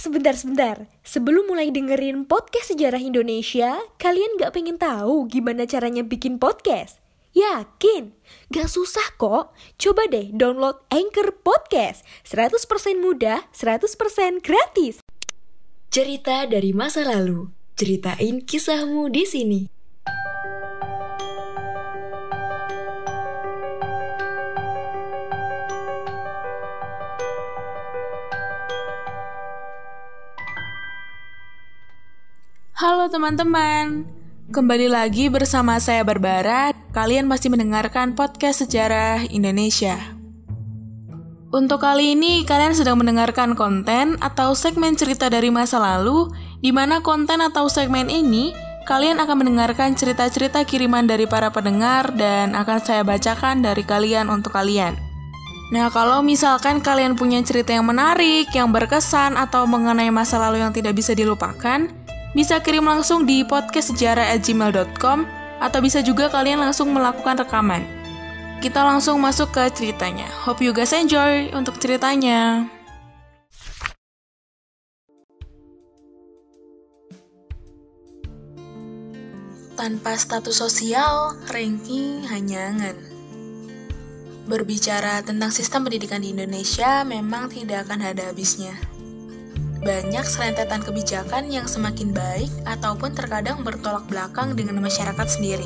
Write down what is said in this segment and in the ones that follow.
sebentar-sebentar. Sebelum mulai dengerin podcast sejarah Indonesia, kalian gak pengen tahu gimana caranya bikin podcast? Yakin? Gak susah kok. Coba deh download Anchor Podcast. 100% mudah, 100% gratis. Cerita dari masa lalu. Ceritain kisahmu di sini. Halo teman-teman, kembali lagi bersama saya Barbara. Kalian masih mendengarkan podcast sejarah Indonesia. Untuk kali ini, kalian sedang mendengarkan konten atau segmen cerita dari masa lalu, di mana konten atau segmen ini kalian akan mendengarkan cerita-cerita kiriman dari para pendengar dan akan saya bacakan dari kalian untuk kalian. Nah, kalau misalkan kalian punya cerita yang menarik, yang berkesan, atau mengenai masa lalu yang tidak bisa dilupakan, bisa kirim langsung di podcastsejarah@gmail.com atau bisa juga kalian langsung melakukan rekaman. Kita langsung masuk ke ceritanya. Hope you guys enjoy untuk ceritanya. Tanpa status sosial, ranking hanya angan. Berbicara tentang sistem pendidikan di Indonesia memang tidak akan ada habisnya banyak serentetan kebijakan yang semakin baik ataupun terkadang bertolak belakang dengan masyarakat sendiri.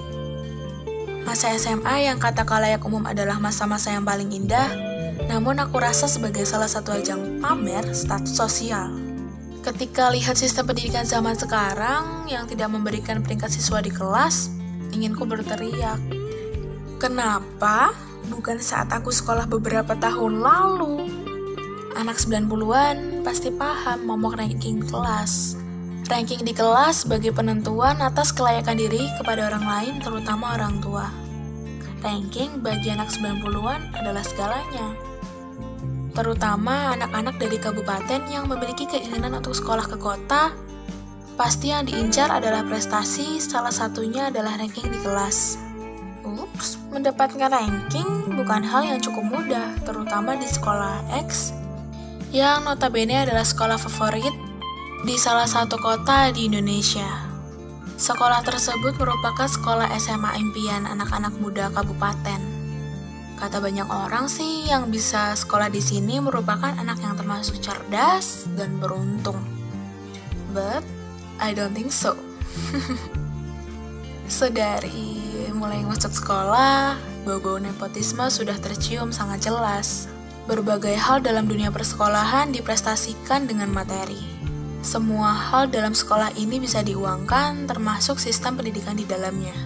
Masa SMA yang kata kalayak umum adalah masa-masa yang paling indah, namun aku rasa sebagai salah satu ajang pamer status sosial. Ketika lihat sistem pendidikan zaman sekarang yang tidak memberikan peringkat siswa di kelas, inginku berteriak. Kenapa? Bukan saat aku sekolah beberapa tahun lalu. Anak 90-an pasti paham momok ranking kelas. Ranking di kelas sebagai penentuan atas kelayakan diri kepada orang lain, terutama orang tua. Ranking bagi anak 90-an adalah segalanya. Terutama anak-anak dari kabupaten yang memiliki keinginan untuk sekolah ke kota, pasti yang diincar adalah prestasi, salah satunya adalah ranking di kelas. Ups, mendapatkan ranking bukan hal yang cukup mudah, terutama di sekolah X yang notabene adalah sekolah favorit di salah satu kota di Indonesia. Sekolah tersebut merupakan sekolah SMA impian anak-anak muda kabupaten. Kata banyak orang sih yang bisa sekolah di sini merupakan anak yang termasuk cerdas dan beruntung. But I don't think so. Sedari mulai masuk sekolah, bau-bau nepotisme sudah tercium sangat jelas. Berbagai hal dalam dunia persekolahan diprestasikan dengan materi. Semua hal dalam sekolah ini bisa diuangkan, termasuk sistem pendidikan di dalamnya.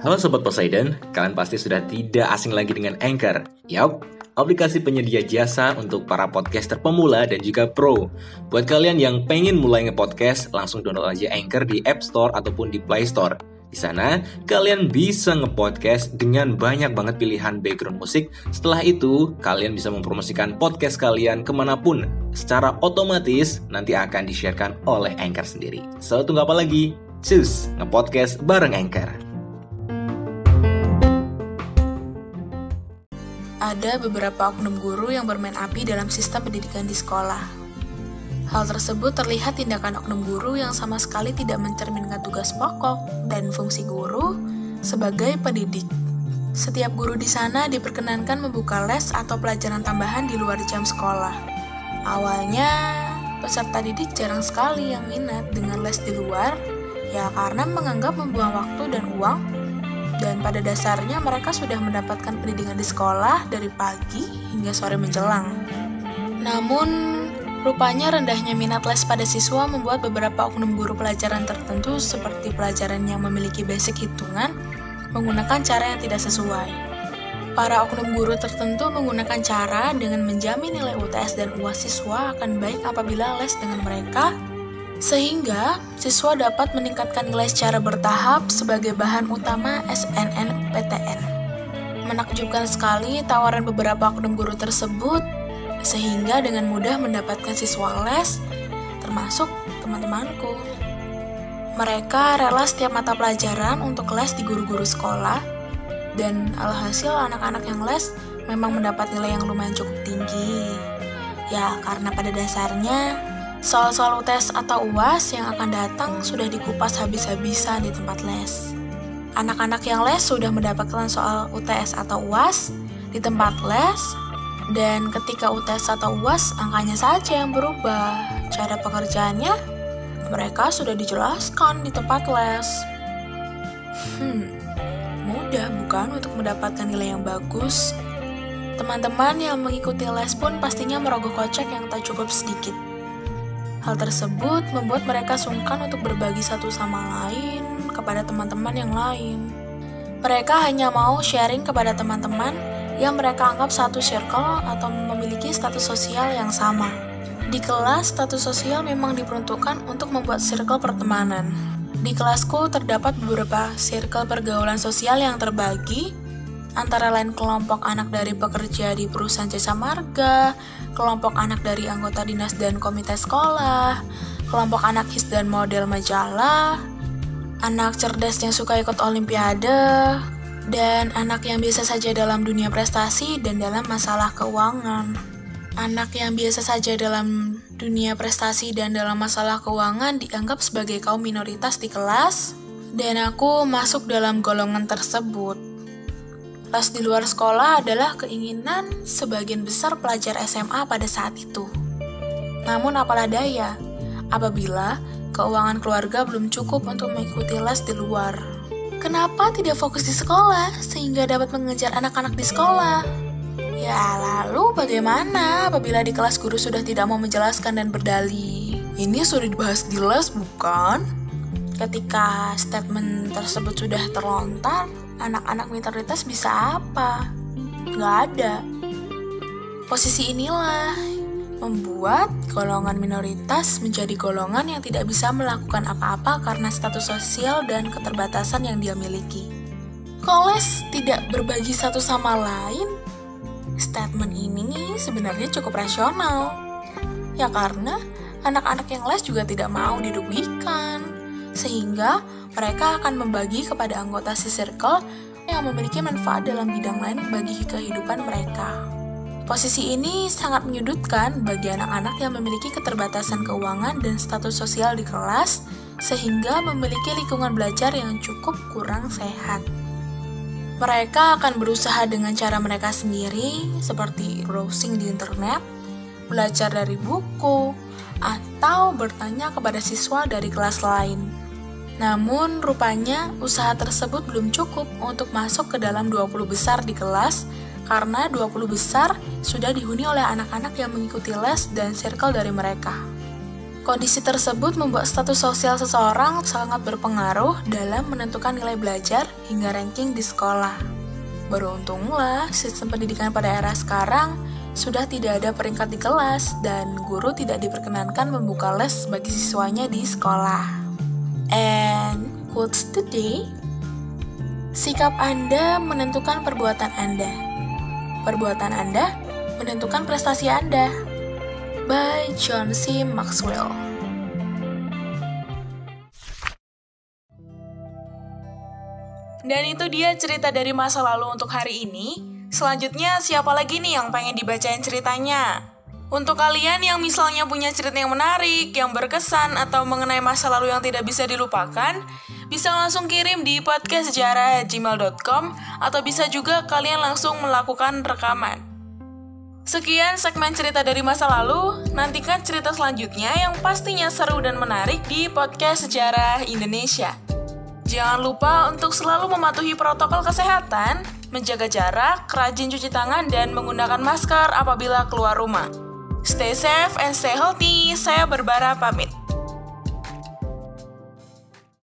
Halo Sobat Poseidon, kalian pasti sudah tidak asing lagi dengan Anchor. Yap, aplikasi penyedia jasa untuk para podcaster pemula dan juga pro. Buat kalian yang pengen mulai nge-podcast, langsung download aja Anchor di App Store ataupun di Play Store. Di sana, kalian bisa nge-podcast dengan banyak banget pilihan background musik. Setelah itu, kalian bisa mempromosikan podcast kalian ke mana pun. Secara otomatis, nanti akan di-sharekan oleh Anchor sendiri. So, tunggu apa lagi? Cus, nge-podcast bareng Anchor. Ada beberapa oknum guru yang bermain api dalam sistem pendidikan di sekolah. Hal tersebut terlihat tindakan oknum guru yang sama sekali tidak mencerminkan tugas pokok dan fungsi guru sebagai pendidik. Setiap guru di sana diperkenankan membuka les atau pelajaran tambahan di luar jam sekolah. Awalnya, peserta didik jarang sekali yang minat dengan les di luar, ya karena menganggap membuang waktu dan uang, dan pada dasarnya mereka sudah mendapatkan pendidikan di sekolah dari pagi hingga sore menjelang. Namun, Rupanya rendahnya minat les pada siswa membuat beberapa oknum guru pelajaran tertentu seperti pelajaran yang memiliki basic hitungan menggunakan cara yang tidak sesuai. Para oknum guru tertentu menggunakan cara dengan menjamin nilai UTS dan UAS siswa akan baik apabila les dengan mereka, sehingga siswa dapat meningkatkan nilai secara bertahap sebagai bahan utama SNNPTN. Menakjubkan sekali tawaran beberapa oknum guru tersebut sehingga dengan mudah mendapatkan siswa les, termasuk teman-temanku. Mereka rela setiap mata pelajaran untuk les di guru-guru sekolah, Dan alhasil anak-anak yang les memang mendapat nilai yang lumayan cukup tinggi. Ya, karena pada dasarnya soal-soal UTS atau UAS yang akan datang sudah dikupas habis-habisan di tempat les. Anak-anak yang les sudah mendapatkan soal UTS atau UAS di tempat les, dan ketika UTS atau UAS angkanya saja yang berubah. Cara pekerjaannya mereka sudah dijelaskan di tempat les. Hmm, mudah bukan untuk mendapatkan nilai yang bagus? Teman-teman yang mengikuti les pun pastinya merogoh kocek yang tak cukup sedikit. Hal tersebut membuat mereka sungkan untuk berbagi satu sama lain kepada teman-teman yang lain. Mereka hanya mau sharing kepada teman-teman yang mereka anggap satu circle atau memiliki status sosial yang sama. Di kelas, status sosial memang diperuntukkan untuk membuat circle pertemanan. Di kelasku terdapat beberapa circle pergaulan sosial yang terbagi antara lain kelompok anak dari pekerja di perusahaan jasa marga, kelompok anak dari anggota dinas dan komite sekolah, kelompok anak his dan model majalah, anak cerdas yang suka ikut olimpiade, dan anak yang biasa saja dalam dunia prestasi dan dalam masalah keuangan. Anak yang biasa saja dalam dunia prestasi dan dalam masalah keuangan dianggap sebagai kaum minoritas di kelas, dan aku masuk dalam golongan tersebut. Les di luar sekolah adalah keinginan sebagian besar pelajar SMA pada saat itu. Namun apalah daya, apabila keuangan keluarga belum cukup untuk mengikuti les di luar. Kenapa tidak fokus di sekolah sehingga dapat mengejar anak-anak di sekolah? Ya, lalu bagaimana apabila di kelas guru sudah tidak mau menjelaskan dan berdalih? Ini sudah dibahas di les, bukan? Ketika statement tersebut sudah terlontar, anak-anak minoritas bisa apa? Nggak ada. Posisi inilah membuat golongan minoritas menjadi golongan yang tidak bisa melakukan apa-apa karena status sosial dan keterbatasan yang dia miliki. Koles tidak berbagi satu sama lain. Statement ini sebenarnya cukup rasional. Ya karena anak-anak yang les juga tidak mau dirugikan. Sehingga mereka akan membagi kepada anggota si circle yang memiliki manfaat dalam bidang lain bagi kehidupan mereka. Posisi ini sangat menyudutkan bagi anak-anak yang memiliki keterbatasan keuangan dan status sosial di kelas, sehingga memiliki lingkungan belajar yang cukup kurang sehat. Mereka akan berusaha dengan cara mereka sendiri, seperti browsing di internet, belajar dari buku, atau bertanya kepada siswa dari kelas lain. Namun, rupanya usaha tersebut belum cukup untuk masuk ke dalam 20 besar di kelas karena 20 besar sudah dihuni oleh anak-anak yang mengikuti les dan circle dari mereka. Kondisi tersebut membuat status sosial seseorang sangat berpengaruh dalam menentukan nilai belajar hingga ranking di sekolah. Beruntunglah, sistem pendidikan pada era sekarang sudah tidak ada peringkat di kelas dan guru tidak diperkenankan membuka les bagi siswanya di sekolah. And quotes today, sikap Anda menentukan perbuatan Anda. Perbuatan Anda menentukan prestasi Anda. By John C. Maxwell. Dan itu dia cerita dari masa lalu untuk hari ini. Selanjutnya, siapa lagi nih yang pengen dibacain ceritanya? Untuk kalian yang misalnya punya cerita yang menarik, yang berkesan, atau mengenai masa lalu yang tidak bisa dilupakan, bisa langsung kirim di podcastsejarah@gmail.com atau bisa juga kalian langsung melakukan rekaman. Sekian segmen cerita dari masa lalu, nantikan cerita selanjutnya yang pastinya seru dan menarik di podcast Sejarah Indonesia. Jangan lupa untuk selalu mematuhi protokol kesehatan, menjaga jarak, rajin cuci tangan, dan menggunakan masker apabila keluar rumah. Stay safe and stay healthy, saya berbara pamit.